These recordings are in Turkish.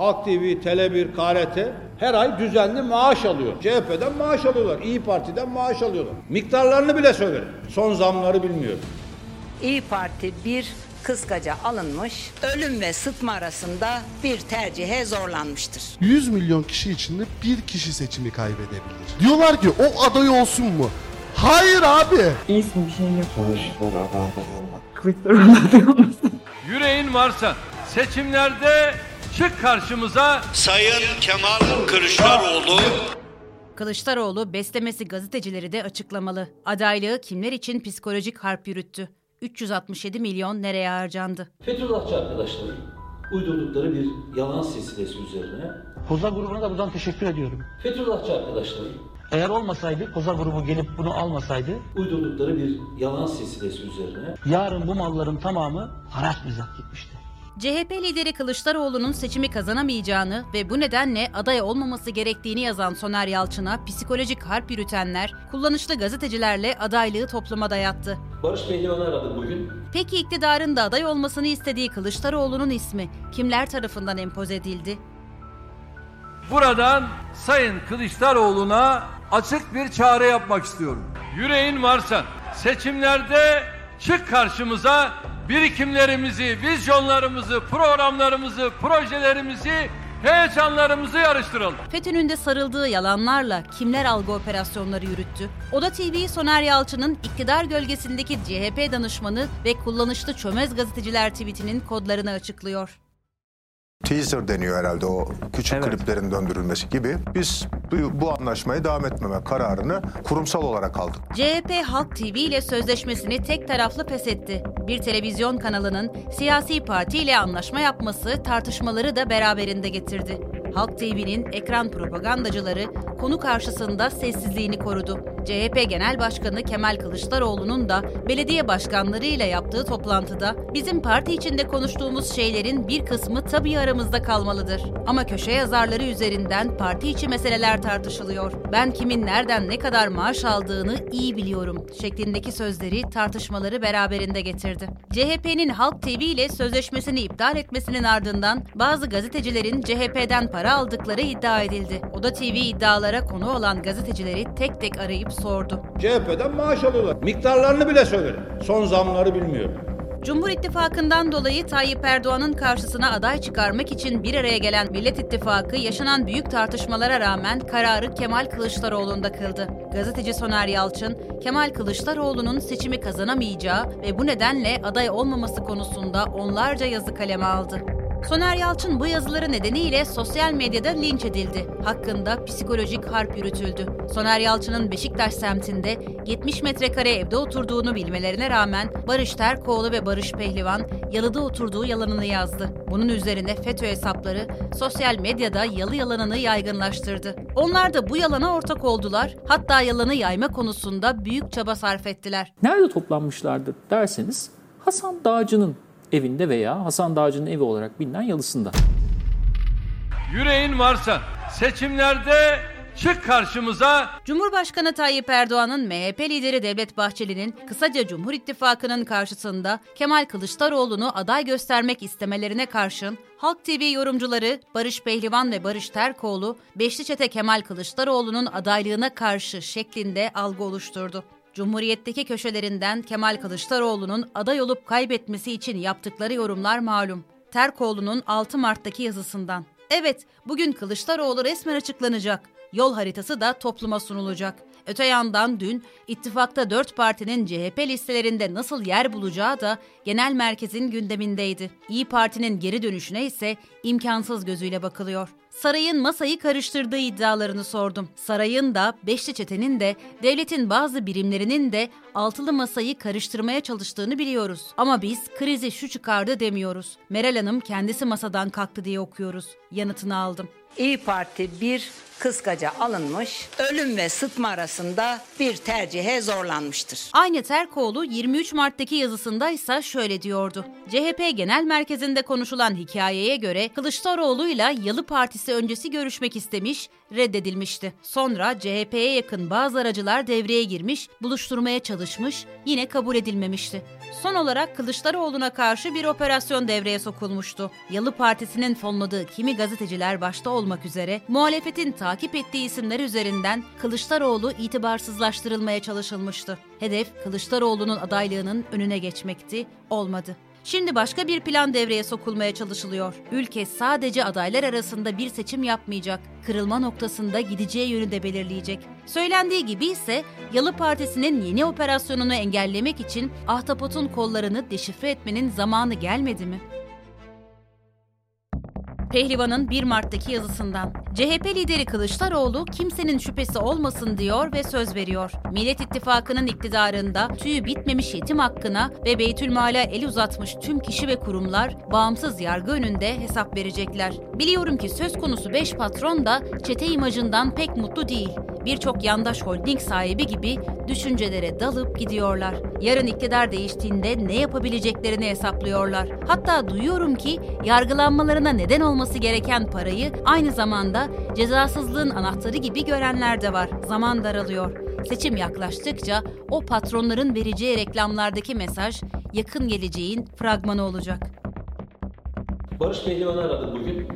Halk TV, Tele1, KRT her ay düzenli maaş alıyor. CHP'den maaş alıyorlar, İyi Parti'den maaş alıyorlar. Miktarlarını bile söylerim. Son zamları bilmiyorum. İyi Parti bir kıskaca alınmış, ölüm ve sıtma arasında bir tercihe zorlanmıştır. 100 milyon kişi içinde bir kişi seçimi kaybedebilir. Diyorlar ki o aday olsun mu? Hayır abi. İyisin bir şey yok. Olmasın. Yüreğin varsa seçimlerde çık karşımıza Sayın Kemal Kılıçdaroğlu Kılıçdaroğlu beslemesi gazetecileri de açıklamalı. Adaylığı kimler için psikolojik harp yürüttü? 367 milyon nereye harcandı? Fethullahçı arkadaşların uydurdukları bir yalan silsilesi üzerine Koza grubuna da buradan teşekkür ediyorum. Fethullahçı arkadaşların Eğer olmasaydı, Koza grubu gelip bunu almasaydı, uydurdukları bir yalan silsilesi üzerine yarın bu malların tamamı haraç mizah gitmişti. CHP lideri Kılıçdaroğlu'nun seçimi kazanamayacağını ve bu nedenle aday olmaması gerektiğini yazan Soner Yalçın'a psikolojik harp yürütenler, kullanışlı gazetecilerle adaylığı topluma dayattı. Barış Pehlivan'ı aradı bugün. Peki iktidarın da aday olmasını istediği Kılıçdaroğlu'nun ismi kimler tarafından empoze edildi? buradan Sayın Kılıçdaroğlu'na açık bir çağrı yapmak istiyorum. Yüreğin varsa seçimlerde çık karşımıza birikimlerimizi, vizyonlarımızı, programlarımızı, projelerimizi, heyecanlarımızı yarıştıralım. FETÖ'nün de sarıldığı yalanlarla kimler algı operasyonları yürüttü? Oda TV Soner Yalçın'ın iktidar gölgesindeki CHP danışmanı ve kullanışlı çömez gazeteciler tweetinin kodlarını açıklıyor. Teaser deniyor herhalde o küçük kliplerin döndürülmesi gibi. Biz bu, bu anlaşmaya devam etmeme kararını kurumsal olarak aldık. CHP Halk TV ile sözleşmesini tek taraflı pes etti. Bir televizyon kanalının siyasi parti ile anlaşma yapması tartışmaları da beraberinde getirdi. Halk TV'nin ekran propagandacıları konu karşısında sessizliğini korudu. CHP Genel Başkanı Kemal Kılıçdaroğlu'nun da belediye başkanlarıyla yaptığı toplantıda bizim parti içinde konuştuğumuz şeylerin bir kısmı tabii aramızda kalmalıdır. Ama köşe yazarları üzerinden parti içi meseleler tartışılıyor. Ben kimin nereden ne kadar maaş aldığını iyi biliyorum şeklindeki sözleri tartışmaları beraberinde getirdi. CHP'nin Halk TV ile sözleşmesini iptal etmesinin ardından bazı gazetecilerin CHP'den para aldıkları iddia edildi. Oda TV iddialara konu olan gazetecileri tek tek arayıp sordu. CHP'den maaş alıyorlar. Miktarlarını bile söylerim. Son zamları bilmiyorum. Cumhur İttifakı'ndan dolayı Tayyip Erdoğan'ın karşısına aday çıkarmak için bir araya gelen Millet İttifakı yaşanan büyük tartışmalara rağmen kararı Kemal Kılıçdaroğlu'nda kıldı. Gazeteci Soner Yalçın, Kemal Kılıçdaroğlu'nun seçimi kazanamayacağı ve bu nedenle aday olmaması konusunda onlarca yazı kaleme aldı. Soner Yalçın bu yazıları nedeniyle sosyal medyada linç edildi. Hakkında psikolojik harp yürütüldü. Soner Yalçın'ın Beşiktaş semtinde 70 metrekare evde oturduğunu bilmelerine rağmen Barış Terkoğlu ve Barış Pehlivan yalıda oturduğu yalanını yazdı. Bunun üzerine FETÖ hesapları sosyal medyada yalı yalanını yaygınlaştırdı. Onlar da bu yalana ortak oldular. Hatta yalanı yayma konusunda büyük çaba sarf ettiler. Nerede toplanmışlardı derseniz Hasan Dağcı'nın evinde veya Hasan Dağcı'nın evi olarak bilinen yalısında. Yüreğin varsa seçimlerde çık karşımıza Cumhurbaşkanı Tayyip Erdoğan'ın MHP lideri Devlet Bahçeli'nin kısaca Cumhur İttifakı'nın karşısında Kemal Kılıçdaroğlu'nu aday göstermek istemelerine karşın Halk TV yorumcuları Barış Pehlivan ve Barış Terkoğlu, Beşli Çete Kemal Kılıçdaroğlu'nun adaylığına karşı şeklinde algı oluşturdu. Cumhuriyetteki köşelerinden Kemal Kılıçdaroğlu'nun aday olup kaybetmesi için yaptıkları yorumlar malum. Terkoğlu'nun 6 Mart'taki yazısından. Evet, bugün Kılıçdaroğlu resmen açıklanacak. Yol haritası da topluma sunulacak. Öte yandan dün ittifakta dört partinin CHP listelerinde nasıl yer bulacağı da genel merkezin gündemindeydi. İyi Parti'nin geri dönüşüne ise imkansız gözüyle bakılıyor. Sarayın masayı karıştırdığı iddialarını sordum. Sarayın da, Beşli Çete'nin de, devletin bazı birimlerinin de altılı masayı karıştırmaya çalıştığını biliyoruz. Ama biz krizi şu çıkardı demiyoruz. Meral Hanım kendisi masadan kalktı diye okuyoruz. Yanıtını aldım. İyi Parti bir kıskaca alınmış, ölüm ve sıtma arasında bir tercihe zorlanmıştır. Aynı Terkoğlu 23 Mart'taki yazısında ise şöyle diyordu. CHP Genel Merkezi'nde konuşulan hikayeye göre Kılıçdaroğlu'yla Yalı Partisi öncesi görüşmek istemiş, reddedilmişti. Sonra CHP'ye yakın bazı aracılar devreye girmiş, buluşturmaya çalışmış, yine kabul edilmemişti. Son olarak Kılıçdaroğlu'na karşı bir operasyon devreye sokulmuştu. Yalı Partisi'nin fonladığı kimi gazeteciler başta olmak üzere muhalefetin takip ettiği isimler üzerinden Kılıçdaroğlu itibarsızlaştırılmaya çalışılmıştı. Hedef Kılıçdaroğlu'nun adaylığının önüne geçmekti, olmadı. Şimdi başka bir plan devreye sokulmaya çalışılıyor. Ülke sadece adaylar arasında bir seçim yapmayacak, kırılma noktasında gideceği yönü de belirleyecek. Söylendiği gibi ise Yalı Partisi'nin yeni operasyonunu engellemek için Ahtapot'un kollarını deşifre etmenin zamanı gelmedi mi? Pehlivan'ın 1 Mart'taki yazısından. CHP lideri Kılıçdaroğlu kimsenin şüphesi olmasın diyor ve söz veriyor. Millet İttifakı'nın iktidarında tüyü bitmemiş yetim hakkına ve Beytülmal'e el uzatmış tüm kişi ve kurumlar bağımsız yargı önünde hesap verecekler. Biliyorum ki söz konusu 5 patron da çete imajından pek mutlu değil. Birçok yandaş holding sahibi gibi düşüncelere dalıp gidiyorlar. Yarın iktidar değiştiğinde ne yapabileceklerini hesaplıyorlar. Hatta duyuyorum ki yargılanmalarına neden olması gereken parayı aynı zamanda cezasızlığın anahtarı gibi görenler de var. Zaman daralıyor. Seçim yaklaştıkça o patronların vereceği reklamlardaki mesaj yakın geleceğin fragmanı olacak. Barış Pehlivan'ı aradım bugün.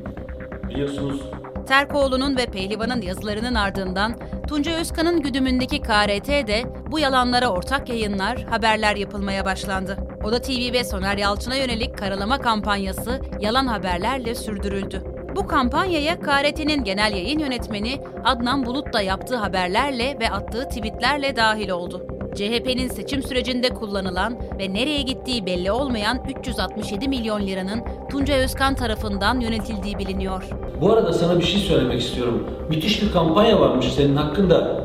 Biliyorsunuz Terkoğlu'nun ve Pehlivan'ın yazılarının ardından Tunca Özkan'ın güdümündeki KRT'de bu yalanlara ortak yayınlar, haberler yapılmaya başlandı. Oda TV ve Soner Yalçın'a yönelik karalama kampanyası yalan haberlerle sürdürüldü. Bu kampanyaya KRT'nin genel yayın yönetmeni Adnan Bulut da yaptığı haberlerle ve attığı tweetlerle dahil oldu. CHP'nin seçim sürecinde kullanılan ve nereye gittiği belli olmayan 367 milyon liranın Tunca Özkan tarafından yönetildiği biliniyor. Bu arada sana bir şey söylemek istiyorum. Müthiş bir kampanya varmış senin hakkında.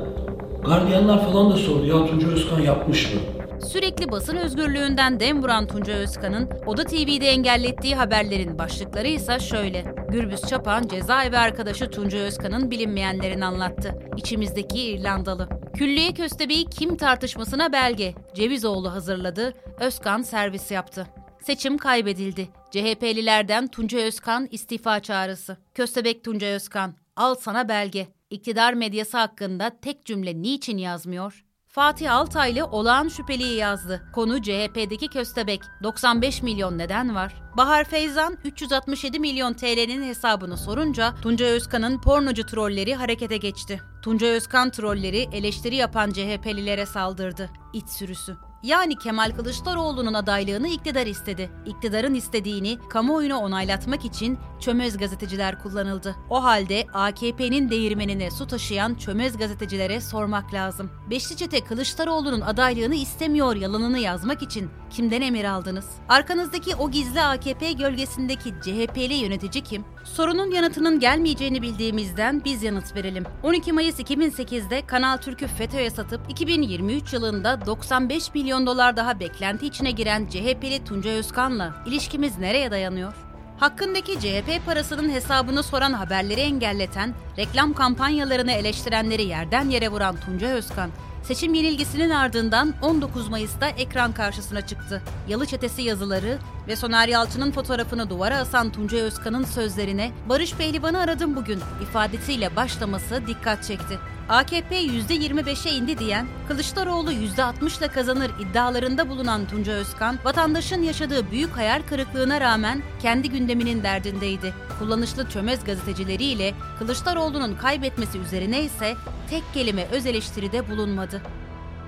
Gardiyanlar falan da sordu ya Tunca Özkan yapmış mı? Sürekli basın özgürlüğünden dem vuran Tunca Özkan'ın Oda TV'de engellettiği haberlerin başlıkları ise şöyle. Gürbüz Çapan cezaevi arkadaşı Tunca Özkan'ın bilinmeyenlerini anlattı. İçimizdeki İrlandalı. Külliye köstebeği kim tartışmasına belge. Cevizoğlu hazırladı, Özkan servis yaptı. Seçim kaybedildi. CHP'lilerden Tunca Özkan istifa çağrısı. Köstebek Tunca Özkan, al sana belge. İktidar medyası hakkında tek cümle niçin yazmıyor? Fatih Altaylı olağan şüpheliyi yazdı. Konu CHP'deki köstebek. 95 milyon neden var? Bahar Feyzan 367 milyon TL'nin hesabını sorunca Tunca Özkan'ın pornocu trolleri harekete geçti. Tunca Özkan trolleri eleştiri yapan CHP'lilere saldırdı. İç sürüsü. Yani Kemal Kılıçdaroğlu'nun adaylığını iktidar istedi. İktidarın istediğini kamuoyuna onaylatmak için çömez gazeteciler kullanıldı. O halde AKP'nin değirmenine su taşıyan çömez gazetecilere sormak lazım. Beşli çete Kılıçdaroğlu'nun adaylığını istemiyor yalanını yazmak için kimden emir aldınız? Arkanızdaki o gizli AKP gölgesindeki CHP'li yönetici kim? Sorunun yanıtının gelmeyeceğini bildiğimizden biz yanıt verelim. 12 Mayıs 2008'de Kanal Türk'ü FETÖ'ye satıp 2023 yılında 95 milyon dolar daha beklenti içine giren CHP'li Tunca Özkan'la ilişkimiz nereye dayanıyor? Hakkındaki CHP parasının hesabını soran haberleri engelleten, reklam kampanyalarını eleştirenleri yerden yere vuran Tunca Özkan, seçim yenilgisinin ardından 19 Mayıs'ta ekran karşısına çıktı. Yalı Çetesi yazıları ve Soner Yalçın'ın fotoğrafını duvara asan Tunca Özkan'ın sözlerine Barış Pehlivan'ı aradım bugün ifadesiyle başlaması dikkat çekti. AKP %25'e indi diyen, Kılıçdaroğlu %60'la kazanır iddialarında bulunan Tunca Özkan, vatandaşın yaşadığı büyük hayal kırıklığına rağmen kendi gündeminin derdindeydi. Kullanışlı çömez gazetecileriyle Kılıçdaroğlu'nun kaybetmesi üzerine ise tek kelime öz eleştiride bulunmadı.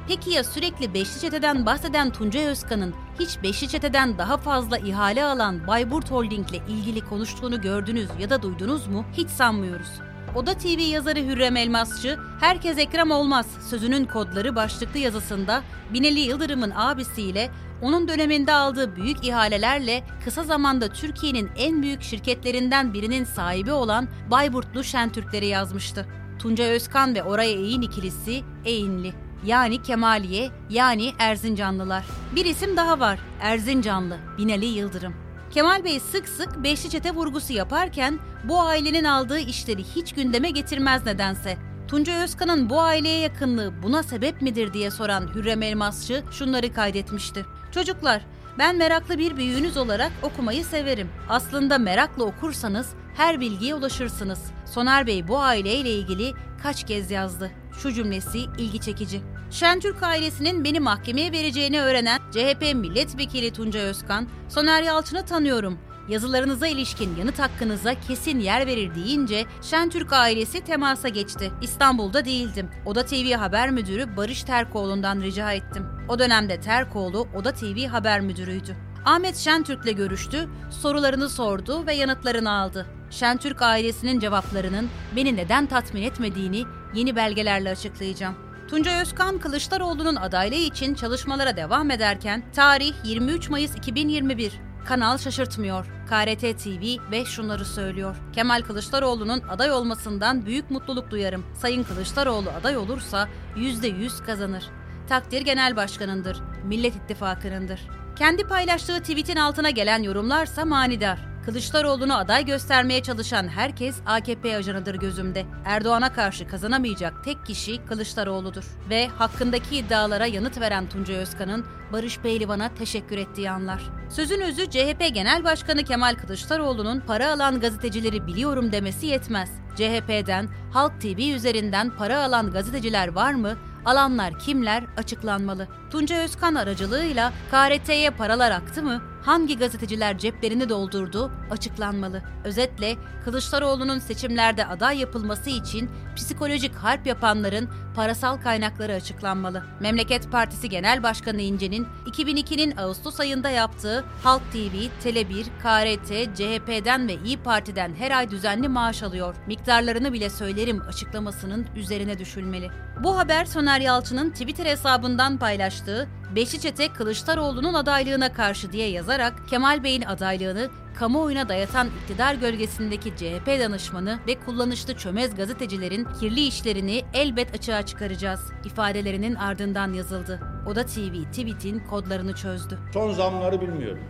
Peki ya sürekli Beşli Çete'den bahseden Tunca Özkan'ın hiç Beşli Çete'den daha fazla ihale alan Bayburt Holding'le ilgili konuştuğunu gördünüz ya da duydunuz mu? Hiç sanmıyoruz. Oda TV yazarı Hürrem Elmasçı, herkes Ekrem olmaz sözünün kodları başlıklı yazısında Binali Yıldırım'ın abisiyle onun döneminde aldığı büyük ihalelerle kısa zamanda Türkiye'nin en büyük şirketlerinden birinin sahibi olan Bayburtlu Şentürkleri yazmıştı. Tunca Özkan ve Oray Eğin ikilisi Eğinli. Yani Kemaliye, yani Erzincanlılar. Bir isim daha var, Erzincanlı, Binali Yıldırım. Kemal Bey sık sık beşli çete vurgusu yaparken bu ailenin aldığı işleri hiç gündeme getirmez nedense. Tunca Özkan'ın bu aileye yakınlığı buna sebep midir diye soran Hürrem Elmasçı şunları kaydetmişti. Çocuklar, ben meraklı bir büyüğünüz olarak okumayı severim. Aslında merakla okursanız her bilgiye ulaşırsınız. Soner Bey bu aileyle ilgili kaç kez yazdı. Şu cümlesi ilgi çekici. Şentürk ailesinin beni mahkemeye vereceğini öğrenen CHP milletvekili Tuncay Özkan, Soner Yalçın'ı tanıyorum. Yazılarınıza ilişkin yanıt hakkınıza kesin yer verir deyince Şentürk ailesi temasa geçti. İstanbul'da değildim. Oda TV haber müdürü Barış Terkoğlu'ndan rica ettim. O dönemde Terkoğlu Oda TV haber müdürüydü. Ahmet Şentürk'le görüştü, sorularını sordu ve yanıtlarını aldı. Şentürk ailesinin cevaplarının beni neden tatmin etmediğini yeni belgelerle açıklayacağım. Tuncay Özkan Kılıçdaroğlu'nun adaylığı için çalışmalara devam ederken tarih 23 Mayıs 2021. Kanal şaşırtmıyor. KRT TV ve şunları söylüyor. Kemal Kılıçdaroğlu'nun aday olmasından büyük mutluluk duyarım. Sayın Kılıçdaroğlu aday olursa %100 kazanır. Takdir Genel Başkanındır. Millet İttifakı'nındır. Kendi paylaştığı tweetin altına gelen yorumlarsa manidar. Kılıçdaroğlu'nu aday göstermeye çalışan herkes AKP ajanıdır gözümde. Erdoğan'a karşı kazanamayacak tek kişi Kılıçdaroğlu'dur. Ve hakkındaki iddialara yanıt veren Tuncay Özkan'ın Barış Pehlivan'a teşekkür ettiği anlar. Sözün özü CHP Genel Başkanı Kemal Kılıçdaroğlu'nun para alan gazetecileri biliyorum demesi yetmez. CHP'den, Halk TV üzerinden para alan gazeteciler var mı? Alanlar kimler açıklanmalı. Tuncay Özkan aracılığıyla KRT'ye paralar aktı mı? Hangi gazeteciler ceplerini doldurdu açıklanmalı. Özetle Kılıçdaroğlu'nun seçimlerde aday yapılması için psikolojik harp yapanların parasal kaynakları açıklanmalı. Memleket Partisi Genel Başkanı İnce'nin 2002'nin Ağustos ayında yaptığı Halk TV, Tele1, KRT, CHP'den ve İyi Parti'den her ay düzenli maaş alıyor. Miktarlarını bile söylerim açıklamasının üzerine düşülmeli. Bu haber Soner Yalçın'ın Twitter hesabından paylaştığı Beşli Çete Kılıçdaroğlu'nun adaylığına karşı diye yazarak Kemal Bey'in adaylığını kamuoyuna dayatan iktidar gölgesindeki CHP danışmanı ve kullanışlı çömez gazetecilerin kirli işlerini elbet açığa çıkaracağız ifadelerinin ardından yazıldı. Oda TV tweet'in kodlarını çözdü. Son zamları bilmiyorum.